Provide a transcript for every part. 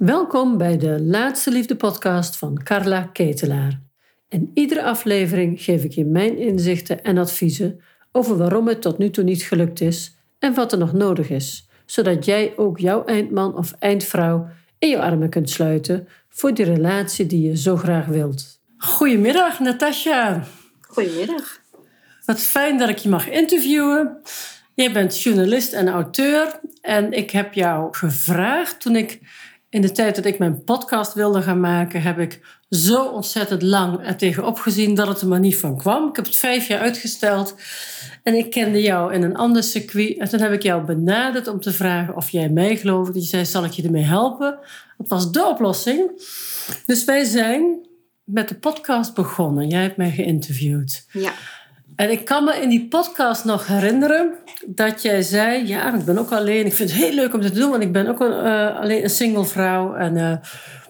Welkom bij de Laatste Liefde podcast van Carla Ketelaar. In iedere aflevering geef ik je mijn inzichten en adviezen over waarom het tot nu toe niet gelukt is en wat er nog nodig is, zodat jij ook jouw eindman of eindvrouw in je armen kunt sluiten voor die relatie die je zo graag wilt. Goedemiddag, Natasja. Goedemiddag. Wat fijn dat ik je mag interviewen. Jij bent journalist en auteur en ik heb jou gevraagd toen ik in de tijd dat ik mijn podcast wilde gaan maken, heb ik zo ontzettend lang er tegenop gezien dat het er maar niet van kwam. Ik heb het vijf jaar uitgesteld en ik kende jou in een ander circuit. En toen heb ik jou benaderd om te vragen of jij mij geloofde. Je zei, zal ik je ermee helpen? Dat was de oplossing. Dus wij zijn met de podcast begonnen. Jij hebt mij geïnterviewd. Ja. En ik kan me in die podcast nog herinneren dat jij zei: Ja, ik ben ook alleen. Ik vind het heel leuk om dit te doen, want ik ben ook een, uh, alleen een single vrouw. En uh,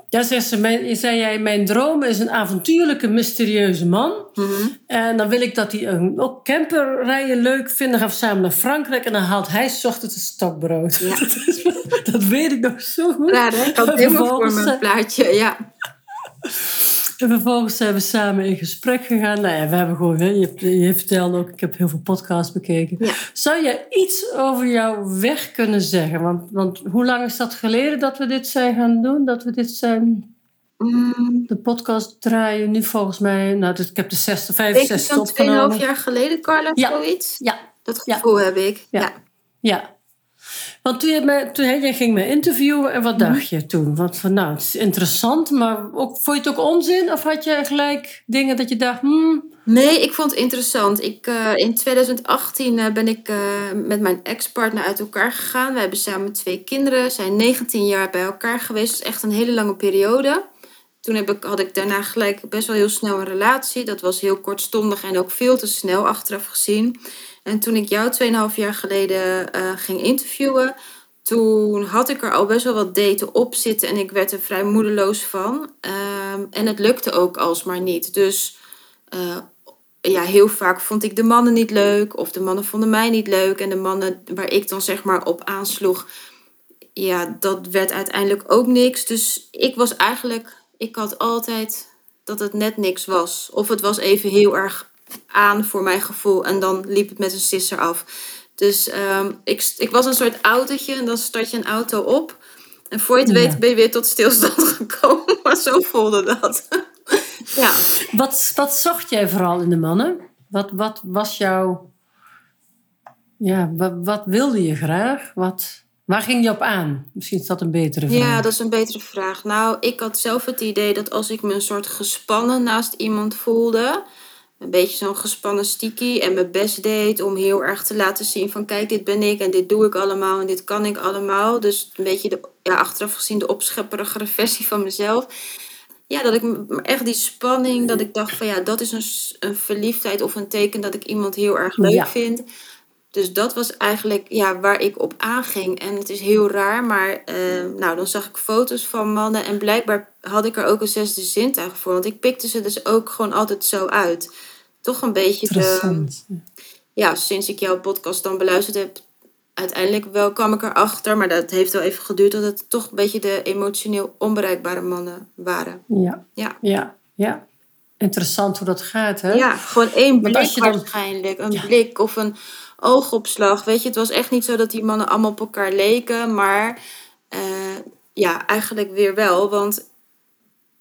ja, zei ze, mijn, zei jij: Mijn droom is een avontuurlijke, mysterieuze man. Mhm. En dan wil ik dat hij een, ook camperrijden leuk vindt. Dan gaan we samen naar Frankrijk en dan haalt hij s ochtends een stokbrood. Ja. Dat, is- dat weet ik nog zo goed. En het helemaal voor mijn eh, plaatje. Ja. En vervolgens zijn we samen in gesprek gegaan. Nou ja, we hebben gewoon, hè, je, je vertelde ook, ik heb heel veel podcasts bekeken. Ja. Zou je iets over jouw weg kunnen zeggen? Want, want hoe lang is dat geleden dat we dit zijn gaan doen? Dat we dit zijn, Mm, de podcast draaien nu volgens mij. Nou, dus ik heb de 60, Denk ik 65 van 2,5 opgenomen. jaar geleden, Carla, Ja. zoiets? Ja, Dat Ja. gevoel heb ik. Ja. Ja. Want toen, je me, toen jij ging me interviewen en wat Mhm. dacht je toen? Want van, nou, het is interessant, maar ook, vond je het ook onzin? Of had je gelijk dingen dat je dacht, hmm, Nee, ik vond het interessant. Ik, eh, in 2018 eh, ben ik eh, met mijn ex-partner uit elkaar gegaan. We hebben samen twee kinderen, zijn 19 jaar bij elkaar geweest. Dat is echt een hele lange periode. Toen heb ik, had ik daarna gelijk best wel heel snel een relatie. Dat was heel kortstondig en ook veel te snel achteraf gezien. En toen ik jou 2,5 jaar geleden eh, ging interviewen, toen had ik er al best wel wat daten op zitten en ik werd er vrij moedeloos van. Ehm, en het lukte ook alsmaar niet. Dus eh, ja, heel vaak vond ik de mannen niet leuk of de mannen vonden mij niet leuk. En de mannen waar ik dan zeg maar op aansloeg, ja, dat werd uiteindelijk ook niks. Dus ik was eigenlijk, ik had altijd dat het net niks was. Of het was even heel erg aan voor mijn gevoel en dan liep het met een sisser af. Dus ehm, ik, ik was een soort autootje en dan start je een auto op. En voor je het Ja. weet ben je weer tot stilstand gekomen. Maar zo voelde dat. ja. Wat, wat zocht jij vooral in de mannen? Wat, wat was jouw. Ja, wat, wat wilde je graag? Wat, waar ging je op aan? Misschien is dat een betere vraag. Ja, dat is een betere vraag. Nou, ik had zelf het idee dat als ik me een soort gespannen naast iemand voelde, een beetje zo'n gespannen sticky en mijn best deed om heel erg te laten zien van kijk, dit ben ik en dit doe ik allemaal en dit kan ik allemaal. Dus een beetje de, ja, achteraf gezien de opschepperigere versie van mezelf. Ja, dat ik echt die spanning, dat ik dacht van ja, dat is een, een verliefdheid of een teken dat ik iemand heel erg leuk Ja. vind. Dus dat was eigenlijk ja, waar ik op aanging. En het is heel raar, maar eh, nou, dan zag ik foto's van mannen. En blijkbaar had ik er ook een zesde zintuig voor. Want ik pikte ze dus ook gewoon altijd zo uit. Toch een beetje de... Ja, sinds ik jouw podcast dan beluisterd heb... Uiteindelijk wel kwam ik erachter, maar dat heeft wel even geduurd... dat het toch een beetje de emotioneel onbereikbare mannen waren. Ja, Ja. ja, ja. Interessant hoe dat gaat, hè? Ja, gewoon één blik dan- waarschijnlijk. Een Ja. blik of een oogopslag. Weet je, het was echt niet zo dat die mannen allemaal op elkaar leken. Maar eh, ja, eigenlijk weer wel. Want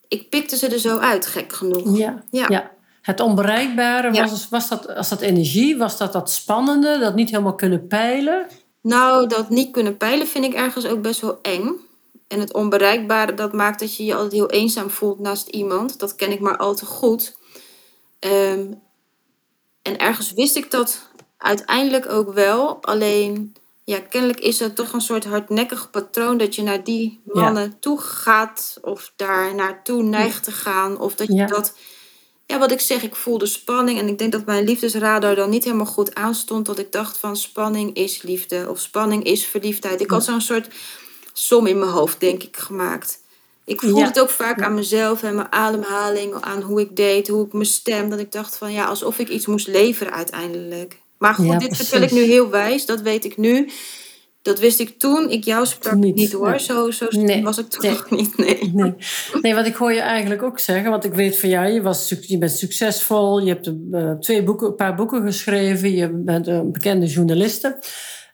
ik pikte ze er zo uit, gek genoeg. Ja, Ja. ja. Het onbereikbare, Ja. was, was, dat, was dat energie? Was dat dat spannende? Dat niet helemaal kunnen peilen? Nou, dat niet kunnen peilen vind ik ergens ook best wel eng. En het onbereikbare, dat maakt dat je je altijd heel eenzaam voelt naast iemand. Dat ken ik maar al te goed. Ehm, en ergens wist ik dat uiteindelijk ook wel. Alleen, ja, kennelijk is het toch een soort hardnekkig patroon dat je naar die Ja. mannen toe gaat. Of daar naartoe neigt te gaan. Of dat je Ja. dat... Ja, wat ik zeg, ik voelde spanning. En ik denk dat mijn liefdesradar dan niet helemaal goed aanstond. Dat ik dacht van spanning is liefde. Of spanning is verliefdheid. Ik had zo'n soort som in mijn hoofd, denk ik, gemaakt. Ik voelde Ja. het ook vaak aan mezelf en mijn ademhaling, aan hoe ik deed, hoe ik mijn stem. Dat ik dacht van ja, alsof ik iets moest leveren uiteindelijk. Maar goed, Ja, dit vertel ik nu heel wijs, dat weet ik nu. Dat wist ik toen ik jou sprak Niet, niet, hoor. nee. Zo, zo Nee. was ik Nee. nog niet. Nee. Nee. nee, wat ik hoor je eigenlijk ook zeggen, want ik weet van jou, je, was, je bent succesvol, je hebt eh, twee boeken, een paar boeken geschreven, je bent een bekende journaliste.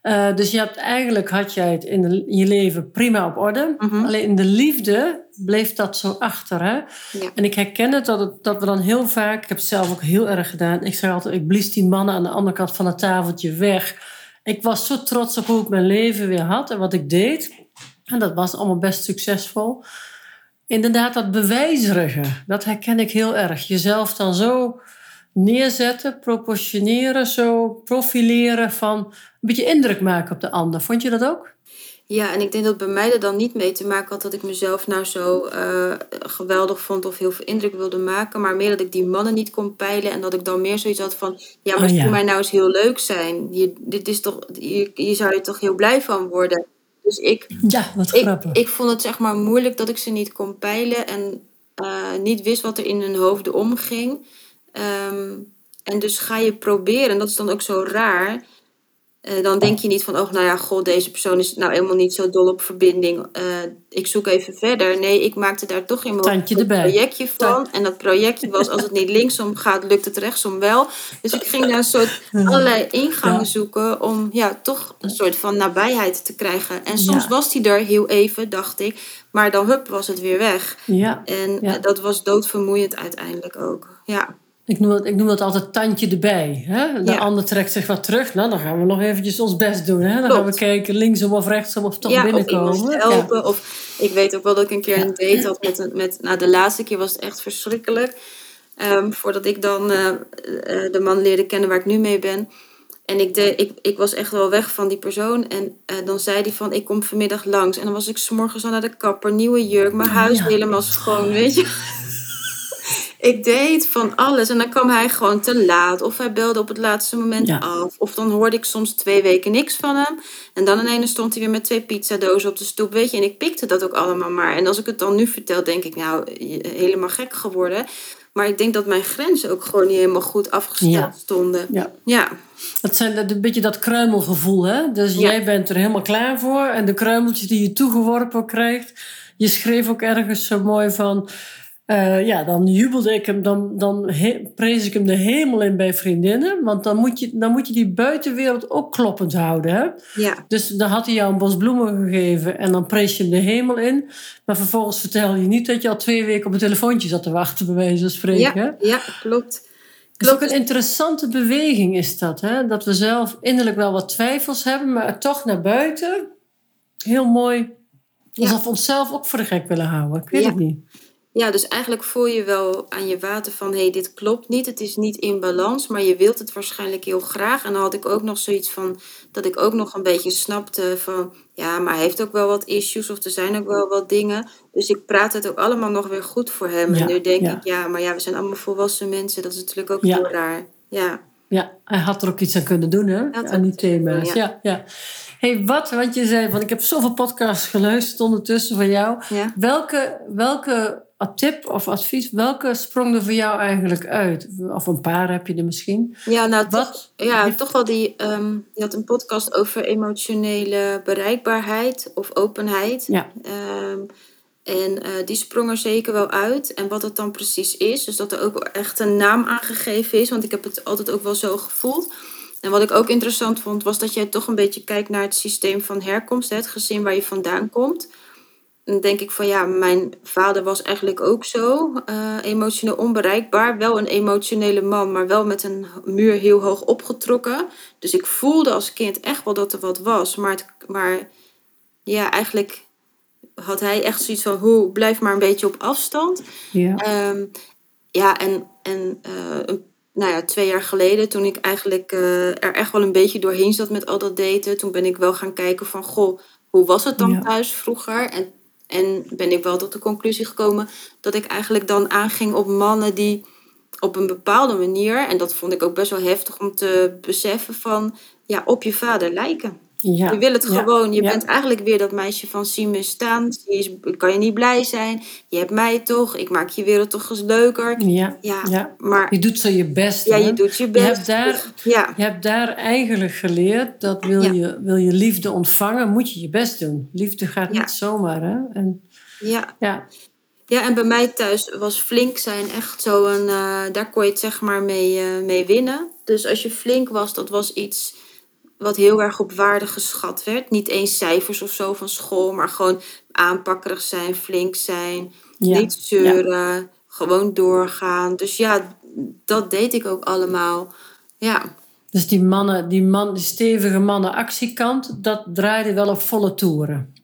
Eh, dus je hebt eigenlijk had jij het in, de- in je leven prima op orde. Mhm. Alleen in de liefde bleef dat zo achter. Hè? Ja. En ik herken het dat, het dat we dan heel vaak, ik heb het zelf ook heel erg gedaan. Ik zeg altijd, ik blies die mannen aan de andere kant van het tafeltje weg. Ik was zo trots op hoe ik mijn leven weer had en wat ik deed. En dat was allemaal best succesvol. Inderdaad, dat bewijzerige, dat herken ik heel erg. Jezelf dan zo neerzetten, proportioneren, zo profileren van een beetje indruk maken op de ander. Vond je dat ook? Ja, en ik denk dat bij mij er dan niet mee te maken had dat ik mezelf nou zo eh, geweldig vond of heel veel indruk wilde maken. Maar meer dat ik die mannen niet kon peilen en dat ik dan meer zoiets had van, ja, maar Oh, ja. voor mij nou eens heel leuk zijn. Je, dit is toch, hier, hier zou je toch heel blij van worden. Dus ik, Ja, wat ik, grappig. ik vond het zeg maar moeilijk dat ik ze niet kon peilen en eh, niet wist wat er in hun hoofden omging. Ehm, en dus ga je proberen, en dat is dan ook zo raar. Eh, dan denk je niet van, oh, nou ja, god, deze persoon is nou helemaal niet zo dol op verbinding. Eh, ik zoek even verder. Nee, ik maakte daar toch in mijn projectje van. En dat projectje was, als het niet linksom gaat, lukt het rechtsom wel. Dus ik ging daar een soort allerlei ingangen Ja. zoeken om ja, toch een soort van nabijheid te krijgen. En soms Ja. was die er heel even, dacht ik. Maar dan hup, was het weer weg. Ja, En Ja. eh, dat was doodvermoeiend uiteindelijk ook. Ja, ik noem, het, ik noem het altijd tandje erbij. Hè? De Ja. ander trekt zich wat terug. Nou, dan gaan we nog eventjes ons best doen. Hè? Dan gaan we kijken linksom of rechtsom of toch ja of binnenkomen. Ja. helpen. Of ik weet ook wel dat ik een keer een date had met, een, met... Nou, de laatste keer was het echt verschrikkelijk. Ehm, voordat ik dan eh, eh, de man leerde kennen waar ik nu mee ben. En ik, de, ik, ik was echt wel weg van die persoon. En eh, dan zei hij van, ik kom vanmiddag langs. En dan was ik s'morgens al naar de kapper, nieuwe jurk, mijn huis helemaal schoon, weet je. Ik deed van alles. En dan kwam hij gewoon te laat. Of hij belde op het laatste moment Ja. af. Of dan hoorde ik soms twee weken niks van hem. En dan ineens stond hij weer met twee pizzadozen op de stoep, weet je. En ik pikte dat ook allemaal maar. En als ik het dan nu vertel, denk ik, nou, helemaal gek geworden. Maar ik denk dat mijn grenzen ook gewoon niet helemaal goed afgesteld Ja. stonden. Ja. Ja, Dat zijn een beetje dat kruimelgevoel. Hè? Dus Ja. jij bent er helemaal klaar voor. En de kruimeltjes die je toegeworpen krijgt. Je schreef ook ergens zo mooi van... eh, ja, dan jubelde ik hem, dan, dan he- prees ik hem de hemel in bij vriendinnen. Want dan moet je, dan moet je die buitenwereld ook kloppend houden. Hè? ja, Dus dan had hij jou een bos bloemen gegeven en dan prees je hem de hemel in. Maar vervolgens vertel je niet dat je al twee weken op een telefoontje zat te wachten, bij wijze van spreken. ja, ja, klopt. Het is ook een interessante beweging is dat. Hè? Dat we zelf innerlijk wel wat twijfels hebben, maar toch naar buiten heel mooi... Alsof we onszelf ook voor de gek willen houden. Ik weet Ja. het niet. Ja, dus eigenlijk voel je wel aan je water van... hé, hey, dit klopt niet, het is niet in balans... maar je wilt het waarschijnlijk heel graag. En dan had ik ook nog zoiets van... dat ik ook nog een beetje snapte van... ja, maar hij heeft ook wel wat issues of er zijn ook wel wat dingen. Dus ik praat het ook allemaal nog weer goed voor hem. Ja, en nu denk ja. ik, ja, maar ja, we zijn allemaal volwassen mensen. Dat is natuurlijk ook Ja. heel raar. Ja, Ja, hij had er ook iets aan kunnen doen, hè? Aan die thema's. Ja, ja. hey, wat, want je zei van ik heb zoveel podcasts geluisterd ondertussen van jou. ja. Welke, welke tip of advies, welke sprong er voor jou eigenlijk uit? Of een paar heb je er misschien. Ja, nou, Wat toch, ja, heeft- toch wel die... ehm je had een podcast over emotionele bereikbaarheid of openheid. Ja, Ehm, en eh, die sprong er zeker wel uit. En wat het dan precies is. Dus dat er ook echt een naam aangegeven is. Want ik heb het altijd ook wel zo gevoeld. En wat ik ook interessant vond, was dat jij toch een beetje kijkt naar het systeem van herkomst. hè, Het gezin waar je vandaan komt. Denk ik van ja, mijn vader was eigenlijk ook zo. eh, emotioneel onbereikbaar. Wel een emotionele man, maar wel met een muur heel hoog opgetrokken. Dus ik voelde als kind echt wel dat er wat was. Maar, het, maar ja, eigenlijk had hij echt zoiets van, hoe, blijf maar een beetje op afstand. ja. Ehm, ja, en, en een- nou ja, twee jaar geleden, toen ik eigenlijk eh, er echt wel een beetje doorheen zat met al dat daten, toen ben ik wel gaan kijken van, goh, hoe was het dan Ja. thuis vroeger? En, en ben ik wel tot de conclusie gekomen dat ik eigenlijk dan aanging op mannen die op een bepaalde manier, en dat vond ik ook best wel heftig om te beseffen van, ja, op je vader lijken. Ja. Je wil het gewoon. Je bent eigenlijk weer dat meisje van zie me staan. Kan je niet blij zijn? Je hebt mij toch. Ik maak je wereld toch eens leuker. Ja. ja. Maar, je doet zo je best. Ja, je doet je best. Je hebt daar, ja. je hebt daar eigenlijk geleerd dat wil, je, wil je liefde ontvangen, moet je je best doen. Liefde gaat niet zomaar. Hè? En, ja. ja. Ja, en bij mij thuis was flink zijn echt zo een... Uh, daar kon je het zeg maar mee, uh, mee winnen. Dus als je flink was, dat was iets wat heel erg op waarde geschat werd. Niet eens cijfers of zo van school, maar gewoon aanpakkerig zijn, flink zijn, niet zeuren, gewoon doorgaan. Dus ja, dat deed ik ook allemaal. Ja. Dus die mannen, die, man, die stevige mannen actiekant, dat draaide wel op volle toeren.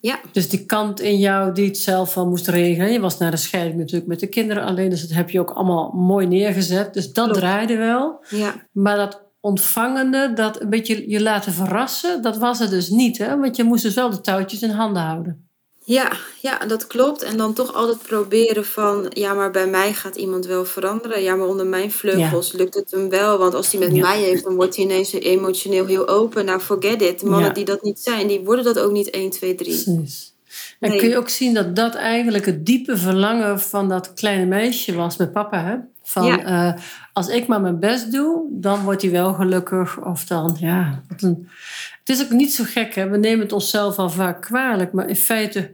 Ja. Dus die kant in jou die het zelf wel moest regelen. Je was naar de scheiding natuurlijk met de kinderen alleen, dus dat heb je ook allemaal mooi neergezet. Dus dat draaide wel. Ja. Maar dat ontvangende, dat een beetje je laten verrassen, dat was het dus niet. Hè? Want je moest dus wel de touwtjes in handen houden. Ja, ja, dat klopt. En dan toch altijd proberen van, ja, maar bij mij gaat iemand wel veranderen. Ja, maar onder mijn vleugels lukt het hem wel. Want als hij met mij heeft, dan wordt hij ineens emotioneel heel open. Nou, forget it. Mannen die dat niet zijn, die worden dat ook niet 1, 2, 3. Precies. En kun je ook zien dat dat eigenlijk het diepe verlangen van dat kleine meisje was met papa, hè? Van eh, als ik maar mijn best doe, dan wordt hij wel gelukkig. Of dan, ja. Het is ook niet zo gek, hè? We nemen het onszelf al vaak kwalijk. Maar in feite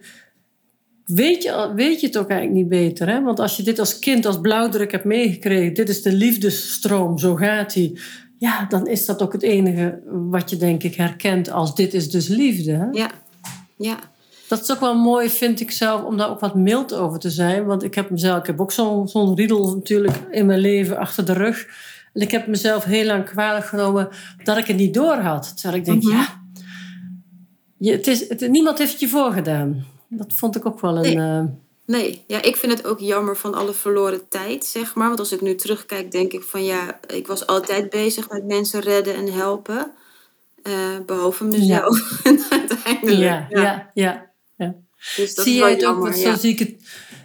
weet je, weet je het ook eigenlijk niet beter. Hè? Want als je dit als kind, als blauwdruk hebt meegekregen. Dit is de liefdesstroom, zo gaat hij. Ja, dan is dat ook het enige wat je denk ik herkent als dit is dus liefde. Ja, ja dat is ook wel mooi, vind ik zelf, om daar ook wat mild over te zijn. Want ik heb mezelf, ik heb ook zo'n zo'n riedel natuurlijk in mijn leven achter de rug. En ik heb mezelf heel lang kwalijk genomen dat ik het niet door had. Terwijl ik denk, mhm. ja, je, het is, het, niemand heeft het je voorgedaan. Dat vond ik ook wel een. Nee. Uh, nee, ja, ik vind het ook jammer van alle verloren tijd, zeg maar. Want als ik nu terugkijk, denk ik van ja, ik was altijd bezig met mensen redden en helpen. Uh, behalve mezelf. Ja. uiteindelijk. Ja, ja, ja. Dus dat zie jij het ook? Zo zie ik het.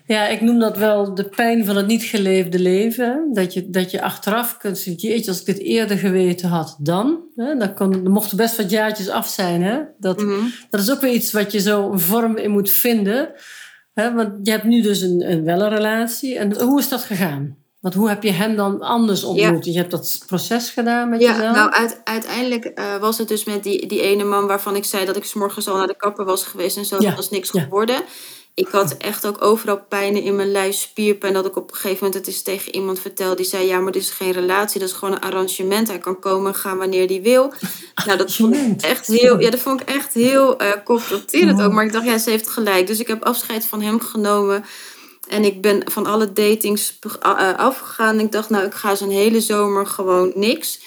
Ja, ik noem dat wel de pijn van het niet geleefde leven. Dat je, dat je achteraf kunt zien, jeetje, als ik dit eerder geweten had, dan. Hè, dan, kon, dan mochten best wat jaartjes af zijn. Hè? Dat, mhm. dat is ook weer iets wat je zo een vorm in moet vinden. Hè? Want je hebt nu dus een, een wel een relatie. En hoe is dat gegaan? Want hoe heb je hem dan anders ontmoet? Je hebt dat proces gedaan met ja, jezelf? Nou, uiteindelijk uh, was het dus met die, die ene man waarvan ik zei dat ik s morgens al naar de kapper was geweest en zo ja. was niks geworden. Ik had echt ook overal pijnen in mijn lijf, spierpijn. Dat ik op een gegeven moment het is tegen iemand vertelde. Die zei, ja, maar dit is geen relatie. Dat is gewoon een arrangement. Hij kan komen en gaan wanneer hij wil. Nou, dat vond ik echt heel, ja, dat vond ik echt heel uh, confronterend ook. Maar ik dacht, ja, ze heeft gelijk. Dus ik heb afscheid van hem genomen. En ik ben van alle datings eh, afgegaan. Ik dacht, nou, ik ga zo'n hele zomer gewoon niks.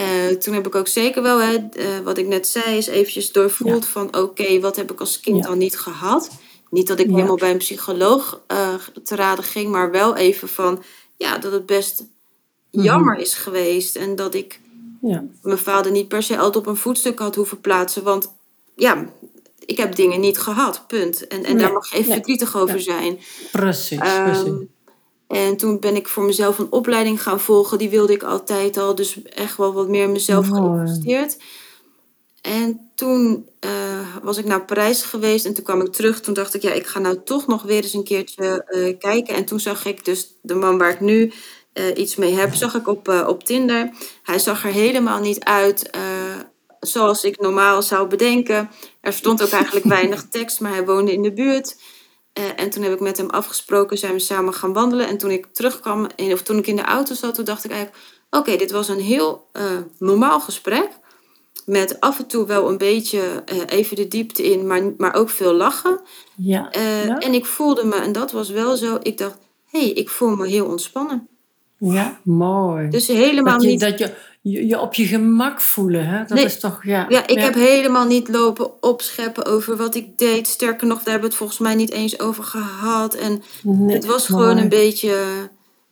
Uh, toen heb ik ook zeker wel, hè, uh, wat ik net zei, is eventjes doorvoeld van... oké, wat heb ik als kind ja. dan niet gehad? Niet dat ik helemaal bij een psycholoog te raden ging, maar wel even van... ja, dat het best mhm. jammer is geweest. En dat ik mijn vader niet per se altijd op een voetstuk had hoeven plaatsen. Want ja, ik heb dingen niet gehad, punt. En, en daar mag je even verdrietig over zijn. Precies, um, precies. En toen ben ik voor mezelf een opleiding gaan volgen. Die wilde ik altijd al. Dus echt wel wat meer in mezelf geïnvesteerd. En toen uh, was ik naar Parijs geweest. En toen kwam ik terug. Toen dacht ik, ja, ik ga nou toch nog weer eens een keertje uh, kijken. En toen zag ik dus de man waar ik nu uh, iets mee heb, zag ik op, op Tinder. Hij zag er helemaal niet uit zoals ik normaal zou bedenken. Er stond ook eigenlijk weinig tekst, maar hij woonde in de buurt. Uh, en toen heb ik met hem afgesproken, zijn we samen gaan wandelen. En toen ik terugkwam, of toen ik in de auto zat, toen dacht ik eigenlijk... Oké, dit was een heel uh, normaal gesprek. Met af en toe wel een beetje uh, even de diepte in, maar, maar ook veel lachen. Ja, ja. En ik voelde me, en dat was wel zo, ik dacht... Hé, hey, ik voel me heel ontspannen. Ja, mooi. Dus helemaal dat je, niet... Dat je, je, je op je gemak voelen, hè? Dat nee. is toch, ja. Ja, ik heb helemaal niet lopen opscheppen over wat ik deed. Sterker nog, daar hebben we het volgens mij niet eens over gehad. En nee, het was mooi. gewoon een beetje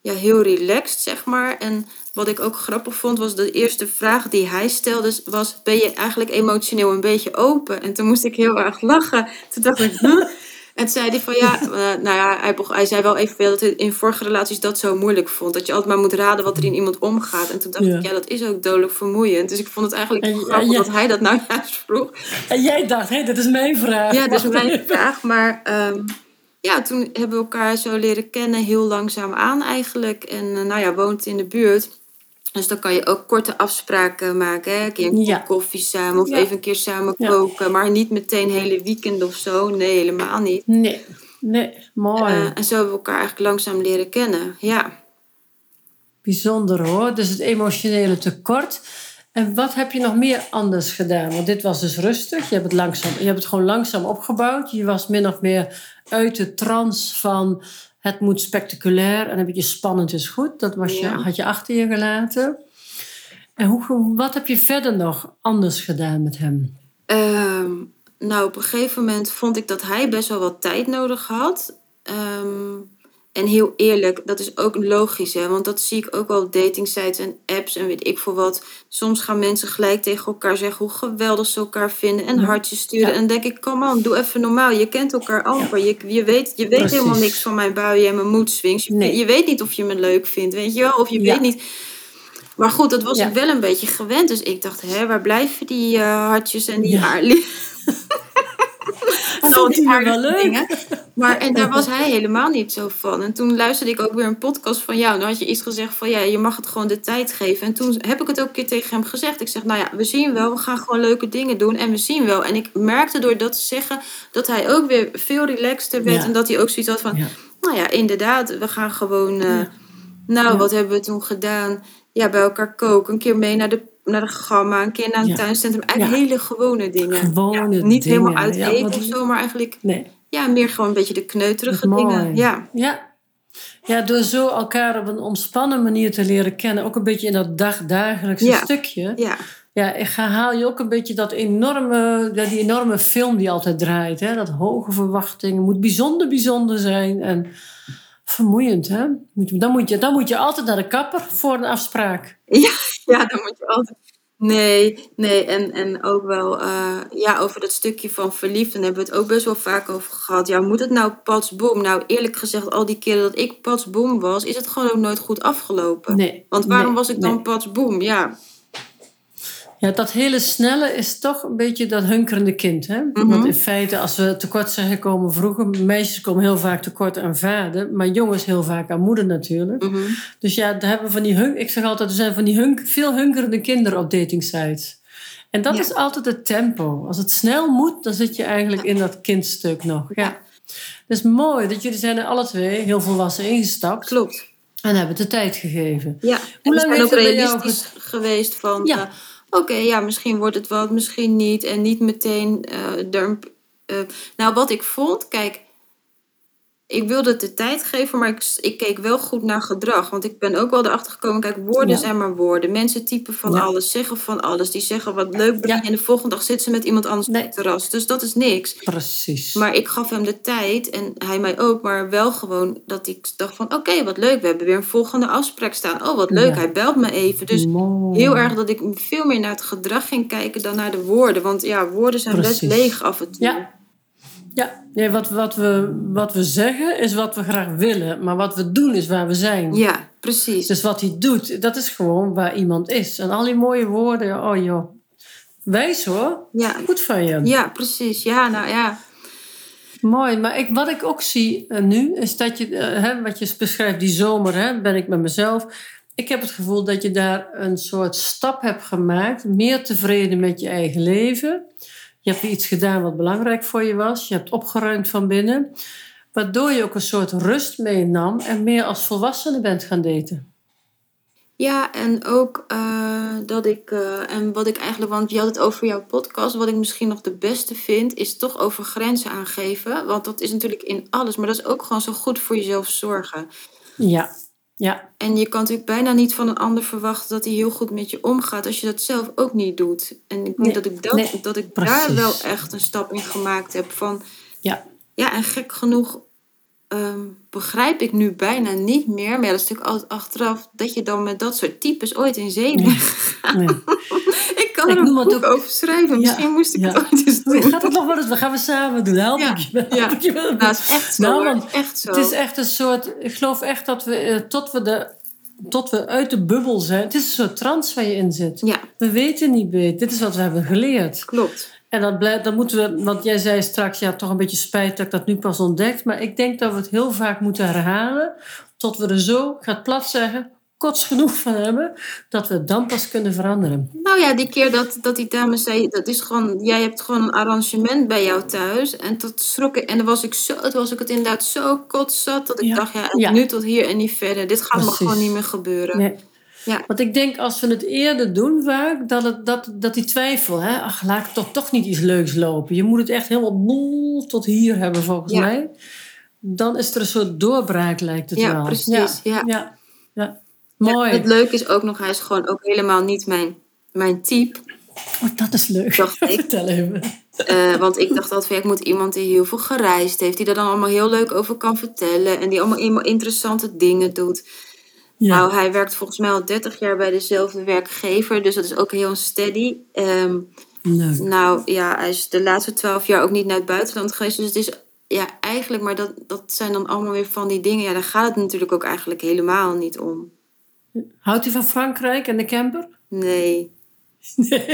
ja, heel relaxed, zeg maar. En wat ik ook grappig vond, was de eerste vraag die hij stelde, was... Ben je eigenlijk emotioneel een beetje open? En toen moest ik heel erg lachen. Toen dacht ik, huh? En toen zei hij van ja, eh, nou ja, hij, hij zei wel even dat hij in vorige relaties dat zo moeilijk vond. Dat je altijd maar moet raden wat er in iemand omgaat. En toen dacht Ja. ik, ja, dat is ook dodelijk vermoeiend. Dus ik vond het eigenlijk En- grappig dat hij dat nou juist vroeg. En jij dacht, hé, dit is mijn vraag. Ja, dat is mijn vraag. Maar ehm, ja, toen hebben we elkaar zo leren kennen, heel langzaam aan eigenlijk. En eh, nou ja, woont in de buurt. Dus dan kan je ook korte afspraken maken. Hè? Een keer een Ja. kop koffie samen of Ja. even een keer samen Ja. koken. Maar niet meteen hele weekend of zo. Nee, helemaal niet. Nee, nee, mooi. Eh, en zo hebben we elkaar eigenlijk langzaam leren kennen. Ja. Bijzonder hoor. Dus het emotionele tekort. En wat heb je nog meer anders gedaan? Want dit was dus rustig. Je hebt het, langzaam, je hebt het gewoon langzaam opgebouwd. Je was min of meer uit de trance van het moet spectaculair en een beetje spannend is goed. Dat was je, Ja. had je achter je gelaten. En hoe, wat heb je verder nog anders gedaan met hem? Ehm, nou, op een gegeven moment vond ik dat hij best wel wat tijd nodig had. Ehm, en heel eerlijk, dat is ook logisch, hè? want dat zie ik ook wel op datingsites en apps en weet ik veel wat. Soms gaan mensen gelijk tegen elkaar zeggen hoe geweldig ze elkaar vinden en hartjes sturen. Ja. En denk ik, kom on, doe even normaal. Je kent elkaar amper. Je, je weet, je weet Precies. helemaal niks van mijn buien en mijn moedswings. Je, Nee. je weet niet of je me leuk vindt, weet je wel? Of je Ja. weet niet... Maar goed, dat was Ja. ik wel een beetje gewend. Dus ik dacht, hè, waar blijven die eh, hartjes en die Ja. Vond die me wel leuk? dingen. Maar, en daar was hij helemaal niet zo van. En toen luisterde ik ook weer een podcast van jou. En dan had je iets gezegd van, ja, je mag het gewoon de tijd geven. En toen heb ik het ook een keer tegen hem gezegd. Ik zeg, nou ja, we zien wel, we gaan gewoon leuke dingen doen. En we zien wel. En ik merkte door dat te zeggen, dat hij ook weer veel relaxter werd. Ja. En dat hij ook zoiets had van, Ja. nou ja, inderdaad, we gaan gewoon... eh, Ja. Nou, wat hebben we toen gedaan? Ja, bij elkaar koken. Een keer mee naar de, naar de gamma. Een keer naar een Ja. tuincentrum. Eigenlijk hele gewone dingen. Gewone niet dingen. helemaal uit Ja, eten wat- of zo, maar eigenlijk Nee. ja, meer gewoon een beetje de kneuterige dingen. Ja. Ja. Ja, door zo elkaar op een ontspannen manier te leren kennen, ook een beetje in dat dagdagelijkse Ja. stukje. Ja. Ja, haal je ook een beetje dat enorme, die enorme film die altijd draait. Hè? Dat hoge verwachtingen, moet bijzonder, bijzonder zijn. En vermoeiend, hè? Dan moet, je, dan moet je altijd naar de kapper voor een afspraak. ja, dan moet je altijd... Nee, nee. En, en ook wel eh, ja, over dat stukje van verliefd. Hebben we het ook best wel vaak over gehad. Ja, moet het nou patsboom? Nou, eerlijk gezegd, al die keren dat ik patsboom was... is het gewoon ook nooit goed afgelopen. Nee. Want waarom nee, was ik dan nee. patsboom? Ja. Ja, dat hele snelle is toch een beetje dat hunkerende kind. Hè? Mhm. Want in feite, als we tekort zijn gekomen vroeger... meisjes komen heel vaak tekort aan vader... maar jongens heel vaak aan moeder natuurlijk. Mhm. Dus ja, daar hebben we van die hun ik zeg altijd, er zijn van die hunk veel hunkerende kinderen op datingsites. En dat Ja. is altijd het tempo. Als het snel moet, dan zit je eigenlijk in dat kindstuk nog. Ja. Dus mooi dat jullie zijn er alle twee heel volwassen ingestapt Klopt. en hebben de tijd gegeven. Ja, Hoe lang heeft het bij jou realistisch geweest van... Ja. eh, Oké, ja, misschien wordt het wat, misschien niet. En niet meteen eh, eh, nou, wat ik vond, kijk... Ik wilde het de tijd geven, maar ik, ik keek wel goed naar gedrag. Want ik ben ook wel erachter gekomen, kijk, woorden Ja. zijn maar woorden. Mensen typen van Ja. alles, zeggen van alles. Die zeggen wat leuk. Ja. En de volgende dag zitten ze met iemand anders Nee. op het terras. Dus dat is niks. Precies. Maar ik gaf hem de tijd en hij mij ook, maar wel gewoon dat ik dacht van oké, wat leuk, we hebben weer een volgende afspraak staan. Oh, wat leuk, hij belt me even. Dus Mooi. heel erg dat ik veel meer naar het gedrag ging kijken dan naar de woorden. Want ja, woorden zijn best leeg af en toe. Ja. Ja, nee, wat, wat, we, wat we zeggen is wat we graag willen. Maar wat we doen is waar we zijn. Ja, precies. Dus wat hij doet, dat is gewoon waar iemand is. En al die mooie woorden, oh joh. Wijs hoor. Ja, Goed van je. ja precies. Ja, nou ja. Mooi, maar ik, wat ik ook zie eh, nu, is dat je, eh, hè, wat je beschrijft, die zomer, hè, ben ik met mezelf. Ik heb het gevoel dat je daar een soort stap hebt gemaakt. Meer tevreden met je eigen leven. Je hebt iets gedaan wat belangrijk voor je was. Je hebt opgeruimd van binnen. Waardoor je ook een soort rust meenam en meer als volwassene bent gaan daten. Ja, en ook eh, dat ik, eh, en wat ik eigenlijk, want je had het over jouw podcast, wat ik misschien nog de beste vind, is toch over grenzen aangeven. Want dat is natuurlijk in alles, maar dat is ook gewoon zo goed voor jezelf zorgen. Ja, ja, En je kan natuurlijk bijna niet van een ander verwachten dat hij heel goed met je omgaat als je dat zelf ook niet doet. En ik denk Nee, dat ik, dat, nee, dat ik precies. daar wel echt een stap in gemaakt heb van, ja. ja, en gek genoeg ehm, begrijp ik nu bijna niet meer, maar ja, dat is natuurlijk altijd achteraf, dat je dan met dat soort types ooit in zee bent. Nee. Ik kan er een boek over schrijven. Misschien moest ik het ooit eens doen. Gaat het nog wel eens? We gaan we samen doen. Help ik je Ja. Help ik je wel. Nou, het is echt zo. Nou, hoor. want echt zo. Het is echt een soort... Ik geloof echt dat we, eh, tot we, de, tot we uit de bubbel zijn... Het is een soort trance waar je in zit. Ja, We weten niet beter. Dit is wat we hebben geleerd. klopt. En dat blijft, dan moeten we... Want jij zei straks, ja, toch een beetje spijt dat ik dat nu pas ontdekt. Maar ik denk dat we het heel vaak moeten herhalen... tot we er zo, ik ga het plat zeggen... kots genoeg van hebben... dat we het dan pas kunnen veranderen. Nou ja, die keer dat, dat die dame zei, dat is gewoon, jij hebt gewoon een arrangement bij jou thuis. En dat schrok ik. En dan was ik zo, toen was ik het inderdaad zo kotzat, dat ik Ja. dacht, ja, Ja. nu tot hier en niet verder. Dit gaat me Precies. gewoon niet meer gebeuren. Nee. Ja. Want ik denk als we het eerder doen vaak, dat, het, dat, dat die twijfel, hè, ach, laat ik toch, toch niet iets leuks lopen. Je moet het echt helemaal bol tot hier hebben volgens Ja. mij. Dan is er een soort doorbraak lijkt het Ja, wel. precies, ja. ja. Ja, het leuke is ook nog, hij is gewoon ook helemaal niet mijn, mijn type. Oh, dat is leuk. Dacht ik. Vertel even. Eh, want ik dacht altijd, van, ja, ik moet iemand die heel veel gereisd heeft, die er dan allemaal heel leuk over kan vertellen en die allemaal, interessante dingen doet. Ja. Nou, hij werkt volgens mij al 30 jaar bij dezelfde werkgever, dus dat is ook heel steady. Ehm, leuk. nou ja, hij is de laatste 12 jaar ook niet naar het buitenland geweest, dus het is ja, eigenlijk, maar dat, dat zijn dan allemaal weer van die dingen. Ja, daar gaat het natuurlijk ook eigenlijk helemaal niet om. Houdt u van Frankrijk en de camper? Nee.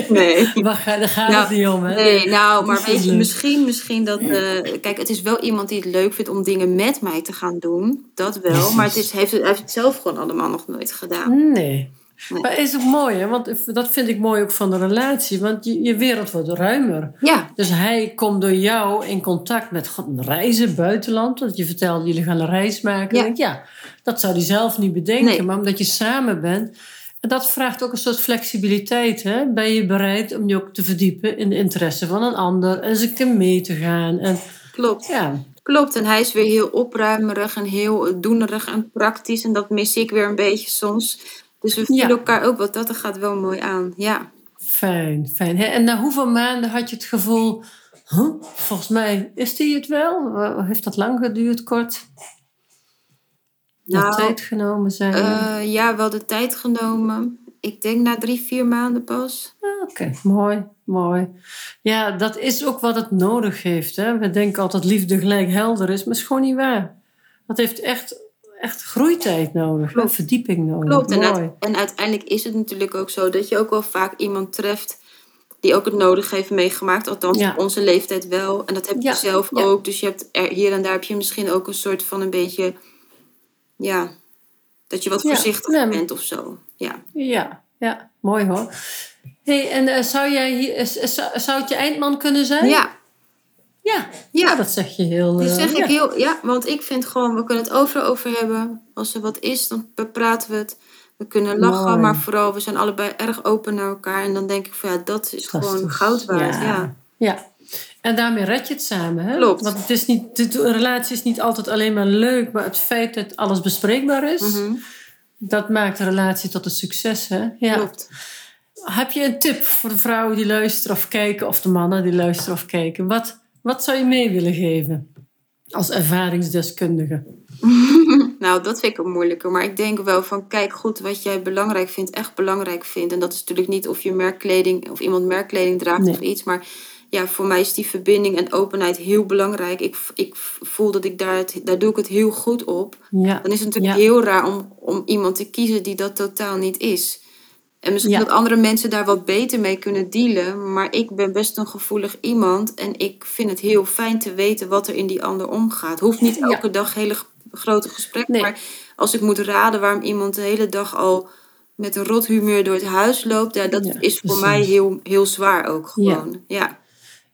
Nee. Ga- Daar gaat Nou, het niet om, hè? Nee, nou, maar weet je, misschien, misschien dat... eh, kijk, het is wel iemand die het leuk vindt om dingen met mij te gaan doen. Dat wel, maar het is, heeft, heeft het zelf gewoon allemaal nog nooit gedaan. Nee. Nee. Maar is ook mooi, hè? Want dat vind ik mooi ook van de relatie. Want je, je wereld wordt ruimer. Ja, Dus hij komt door jou in contact met god, reizen, buitenland. Want je vertelde, jullie gaan een reis maken. Ja. Ja, ja dat zou hij zelf niet bedenken. Nee. Maar omdat je samen bent. En dat vraagt ook een soort flexibiliteit. Hè? Ben je bereid om je ook te verdiepen in de interesse van een ander. En een keer mee te gaan. En klopt. ja, Klopt, en hij is weer heel opruimerig en heel doenerig en praktisch. En dat mis ik weer een beetje soms. Dus we vinden Ja. elkaar ook wat dat er gaat wel mooi aan. Ja. fijn, fijn. En na hoeveel maanden had je het gevoel... Huh? Volgens mij is die het wel. Heeft dat lang geduurd, kort? Nou, Nou, tijd genomen zijn. Eh, ja, wel de tijd genomen. Ik denk na drie, vier maanden pas. Ah, Oké, mooi, mooi. Ja, dat is ook wat het nodig heeft. Hè? We denken altijd liefde gelijk helder is, maar is gewoon niet waar. Dat heeft echt, echt groeitijd nodig? Klopt. verdieping nodig. Klopt. En, uit- en uiteindelijk is het natuurlijk ook zo dat je ook wel vaak iemand treft die ook het nodig heeft meegemaakt. Althans, Ja. op onze leeftijd wel. En dat heb je Ja, zelf ja. ook. Dus je hebt er, hier en daar heb je misschien ook een soort van een beetje... Ja, dat je wat voorzichtig nee, bent of zo. Ja. Ja, ja, mooi hoor. hey, en eh, zou, jij hier, zou, zou het je eindman kunnen zijn? Ja, Ja, Ja. Dat zeg je heel... die eh, zeg ik heel... Ja, want ik vind gewoon, we kunnen het overal over hebben. Als er wat is, dan praten we het. We kunnen lachen, Mooi. maar vooral, we zijn allebei erg open naar elkaar. En dan denk ik van, ja, dat is gewoon Fantastisch. goud waard. Ja. ja. Ja. En daarmee red je het samen. Hè? Klopt. Want het is niet, de een relatie is niet altijd alleen maar leuk, maar het feit dat alles bespreekbaar is, Mhm, dat maakt de relatie tot een succes. Hè? Ja. Klopt. Heb je een tip voor de vrouwen die luisteren of kijken, of de mannen die luisteren of kijken? Wat, wat zou je mee willen geven als ervaringsdeskundige? Nou, dat vind ik een moeilijker. Maar ik denk wel van, kijk goed wat jij belangrijk vindt, echt belangrijk vindt. En dat is natuurlijk niet of je merkkleding, of iemand merkkleding draagt Nee. of iets. Maar ja, voor mij is die verbinding en openheid heel belangrijk. Ik, ik voel dat ik daar, het, daar doe ik het heel goed op. Ja, Dan is het natuurlijk Ja. heel raar om, om iemand te kiezen die dat totaal niet is. En misschien Ja. dat andere mensen daar wat beter mee kunnen dealen. Maar ik ben best een gevoelig iemand. En ik vind het heel fijn te weten wat er in die ander omgaat. Hoeft niet Ja. elke dag hele grote gesprekken. Nee. Maar als ik moet raden waarom iemand de hele dag al met een rot humeur door het huis loopt. Ja, dat Ja, is voor precies. mij heel, heel zwaar ook gewoon. Ja.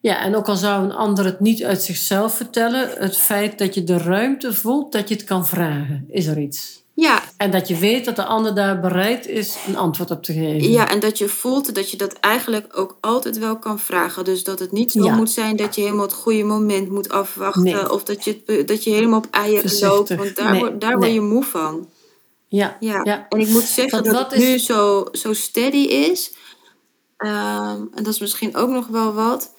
ja, en ook al zou een ander het niet uit zichzelf vertellen, het feit dat je de ruimte voelt dat je het kan vragen, is er iets. Ja, En dat je weet dat de ander daar bereid is een antwoord op te geven. Ja, en dat je voelt dat je dat eigenlijk ook altijd wel kan vragen. Dus dat het niet zo Ja. moet zijn dat je helemaal het goede moment moet afwachten. Nee. Of dat je, dat je helemaal op eieren loopt. Want daar, Nee, word, daar word je moe van. Ja, Ja. ja. En ik moet zeggen dat wat het is- nu zo, zo steady is. Ehm, en dat is misschien ook nog wel wat.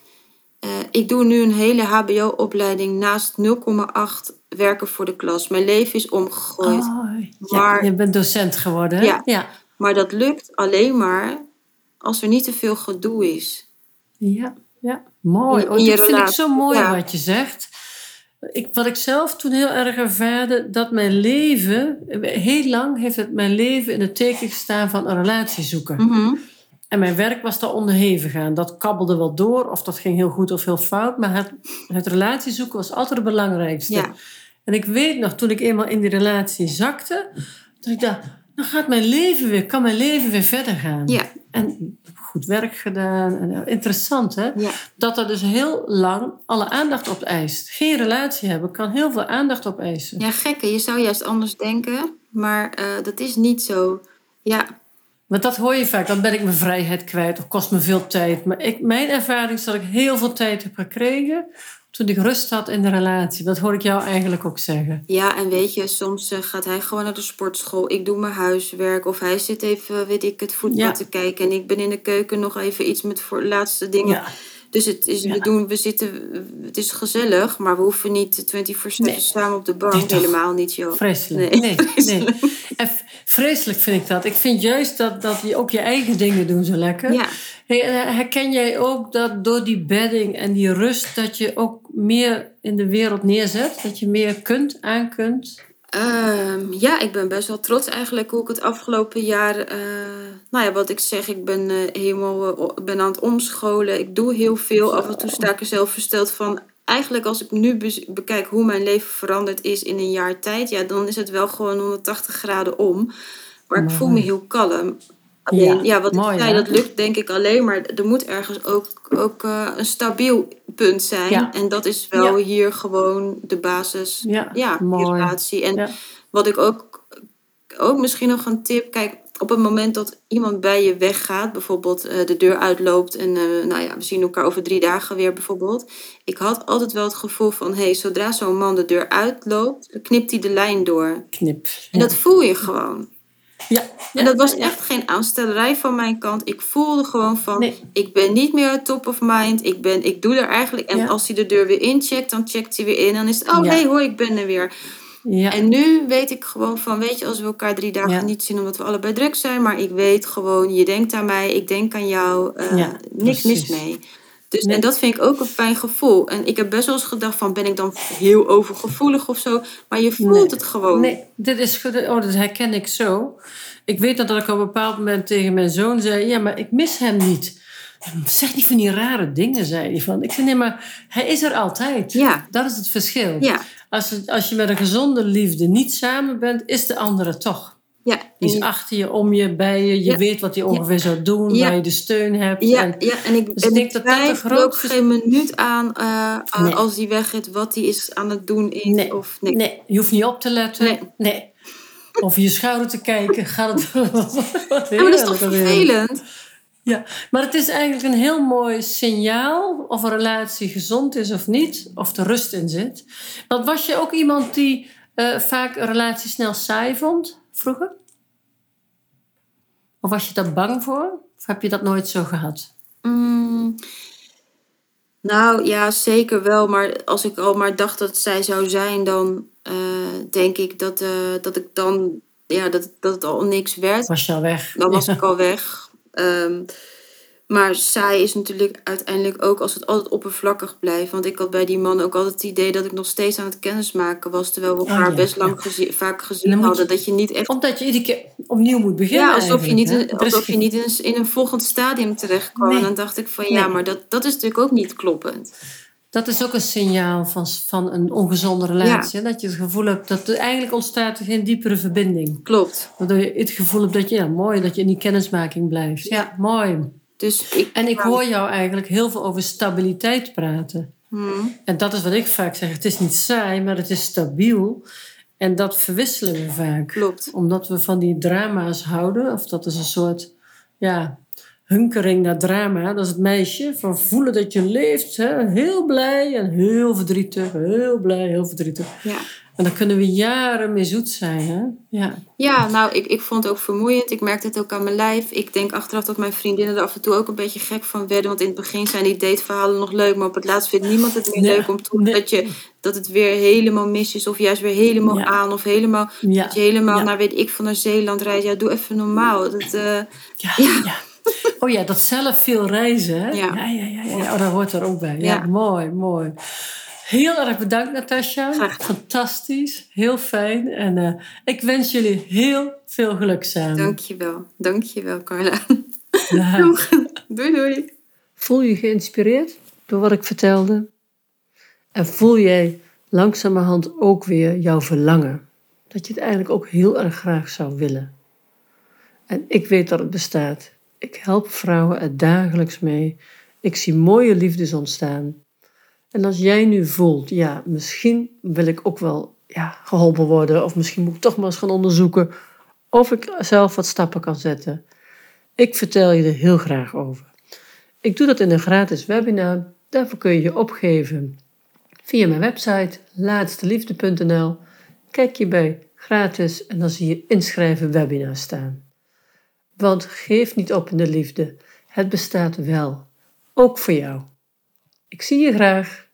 Eh, ik doe nu een hele HBO-opleiding naast 0,8 werken voor de klas. Mijn leven is omgegooid. Oh, ja, Maar- je bent docent geworden? Ja. ja. Maar dat lukt alleen maar als er niet te veel gedoe is. Ja, ja. mooi. In- Oh, dit vind ik zo mooi ja. wat je zegt. Ik, wat ik zelf toen heel erg ervaarde, dat mijn leven, heel lang heeft het mijn leven in het teken gestaan van een relatie zoeken. Mhm. En mijn werk was daar onderhevig aan. Dat kabbelde wel door, of dat ging heel goed of heel fout. Maar het, het relatie zoeken was altijd het belangrijkste. Ja. En ik weet nog, toen ik eenmaal in die relatie zakte, dat ik dacht, dan gaat mijn leven weer, kan mijn leven weer verder gaan. Ja. En goed werk gedaan. En, eh, interessant, hè? Ja. Dat er dus heel lang alle aandacht op eist. Geen relatie hebben kan heel veel aandacht opeisen. ja, gekke. Je zou juist anders denken, maar eh, dat is niet zo. Ja, Want dat hoor je vaak, dan ben ik mijn vrijheid kwijt of kost me veel tijd. Maar ik, mijn ervaring is dat ik heel veel tijd heb gekregen toen ik rust had in de relatie. Dat hoor ik jou eigenlijk ook zeggen. Ja, en weet je, soms eh, gaat hij gewoon naar de sportschool. Ik doe mijn huiswerk. Of hij zit even, weet ik, het voetbal Ja. te kijken. En ik ben in de keuken nog even iets met voor laatste dingen. Ja, Dus het is, Ja. we doen, we zitten, het is gezellig, maar we hoeven niet 24-7 Nee. samen op de bank. Nee? Helemaal niet, joh. vreselijk. Nee, Nee, nee. En vreselijk vind ik dat. Ik vind juist dat, dat je ook je eigen dingen doen zo lekker. Ja, Hey, eh, herken jij ook dat door die bedding en die rust... dat je ook meer in de wereld neerzet? Dat je meer kunt, aan kunt? Ehm, ja, ik ben best wel trots eigenlijk hoe ik het afgelopen jaar, eh, nou ja, wat ik zeg, ik ben eh, helemaal eh, ben aan het omscholen. Ik doe heel veel. Af en toe sta ik er zelf versteld van. Eigenlijk als ik nu be- bekijk hoe mijn leven veranderd is in een jaar tijd, ja, dan is het wel gewoon 180 graden om. Maar ik voel me heel kalm. Alleen, Ja, ja, wat mooi, ik zei, hè? dat lukt denk ik alleen, maar er moet ergens ook, ook eh, een stabiel punt zijn. Ja. En dat is wel Ja. hier gewoon de basis Ja, relatie. En wat ik ook, ook misschien nog een tip, kijk, op het moment dat iemand bij je weggaat, bijvoorbeeld eh, de deur uitloopt en eh, nou ja, we zien elkaar over drie dagen weer bijvoorbeeld. Ik had altijd wel het gevoel van, hé, hey, zodra zo'n man de deur uitloopt, knipt hij de lijn door. Knip. En dat voel je gewoon. Ja. En dat was echt geen aanstellerij van mijn kant. Ik voelde gewoon van, Nee. ik ben niet meer top of mind. Ik, ben, ik doe er eigenlijk. En als hij de deur weer incheckt, dan checkt hij weer in. En dan is het, oh hey, hoi, ik ben er weer. Ja. En nu weet ik gewoon van, weet je, als we elkaar drie dagen Ja. niet zien omdat we allebei druk zijn, maar ik weet gewoon, je denkt aan mij, ik denk aan jou, eh, Ja, niks mis mee. Dus, Nee. En dat vind ik ook een fijn gevoel. En ik heb best wel eens gedacht van, ben ik dan heel overgevoelig of zo? Maar je voelt Nee. het gewoon. Nee, dit is. Oh, dat herken ik zo. Ik weet dat ik op een bepaald moment tegen mijn zoon zei: Ja, maar ik mis hem niet. Zeg niet van die rare dingen, zei hij. Van. Ik zei: Nee, maar hij is er altijd. Ja. Dat is het verschil. Ja, Als, het, als je met een gezonde liefde niet samen bent, is de andere toch. Ja. Die is achter je, om je, bij je. Je Ja. weet wat hij ongeveer zou doen, Ja. waar je de steun hebt. Ja, En, ja, en ik, Dus en denk ik dat dat ook grootste- geen minuut aan uh, Nee. als hij weggaat wat hij is aan het doen is. Nee. Of, nee. nee, je hoeft niet op te letten. Nee. Of je schouder te kijken. Gaat het. Wat Ja, maar dat is toch vervelend? Ja, maar het is eigenlijk een heel mooi signaal of een relatie gezond is of niet, of er rust in zit. Want was je ook iemand die eh, vaak een relatie snel saai vond vroeger? Of was je daar bang voor? Of heb je dat nooit zo gehad? Mm, nou ja, zeker wel. Maar als ik al maar dacht dat zij zou zijn, dan eh, denk ik dat, eh, dat ik dan, ja, dat, dat het al niks werd. Was je al weg? Dan was Ja. ik al weg. Ehm, maar saai is natuurlijk uiteindelijk ook als het altijd oppervlakkig blijft. Want ik had bij die man ook altijd het idee dat ik nog steeds aan het kennismaken was. Terwijl we elkaar Oh ja, best lang ja. gezien, vaak En gezien hadden. je- Dat je niet echt Omdat je iedere keer opnieuw moet beginnen. ja, alsof je niet, in, alsof je niet in, een- in een volgend stadium terecht kwam. Nee. En dan dacht ik van ja, Nee. maar dat, dat is natuurlijk ook niet kloppend. Dat is ook een signaal van, van een ongezonde relatie. hè? Dat je het gevoel hebt dat er eigenlijk ontstaat geen diepere verbinding. Klopt. Waardoor je het gevoel hebt dat je, ja, mooi, dat je in die kennismaking blijft. Ja, mooi. Dus ik, En ik hoor jou eigenlijk heel veel over stabiliteit praten. hmm, En dat is wat ik vaak zeg. Het is niet saai, maar het is stabiel. En dat verwisselen we vaak. klopt. Omdat we van die drama's houden. Of dat is een soort, ja, hunkering naar drama. Dat is het meisje. Van voelen dat je leeft. Hè? Heel blij en heel verdrietig. Heel blij, heel verdrietig. Ja. En dan kunnen we jaren mee zoet zijn. Hè? Ja. Ja, nou, ik, ik vond het ook vermoeiend. Ik merkte het ook aan mijn lijf. Ik denk achteraf dat mijn vriendinnen er af en toe ook een beetje gek van werden. Want in het begin zijn die dateverhalen nog leuk. Maar op het laatst vindt niemand het meer leuk om te nee. dat, je, dat het weer helemaal mis is. Of juist weer helemaal Ja. aan. Of helemaal, Ja. dat je helemaal naar, weet ik, van naar Zeeland rijdt. Ja, doe even normaal. Dat, eh, ja. Oh ja, dat zelf veel reizen. Hè? Ja. ja, ja, ja, ja. Oh, dat hoort er ook bij. Ja, Ja. mooi, mooi. Heel erg bedankt, Natasja. Fantastisch, heel fijn. En eh, ik wens jullie heel veel geluk samen. Dankjewel. Dankjewel, Carla. Ja. Doei, doei. Voel je geïnspireerd door wat ik vertelde? En voel jij langzamerhand ook weer jouw verlangen? Dat je het eigenlijk ook heel erg graag zou willen. En ik weet dat het bestaat. Ik help vrouwen er dagelijks mee. Ik zie mooie liefdes ontstaan. En als jij nu voelt, ja, misschien wil ik ook wel ja, geholpen worden, of misschien moet ik toch maar eens gaan onderzoeken of ik zelf wat stappen kan zetten. Ik vertel je er heel graag over. Ik doe dat in een gratis webinar. Daarvoor kun je je opgeven via mijn website laatsteliefde.nl. Kijk je bij gratis en dan zie je inschrijven webinar staan. Want geef niet op in de liefde. Het bestaat wel. Ook voor jou. Ik zie je graag.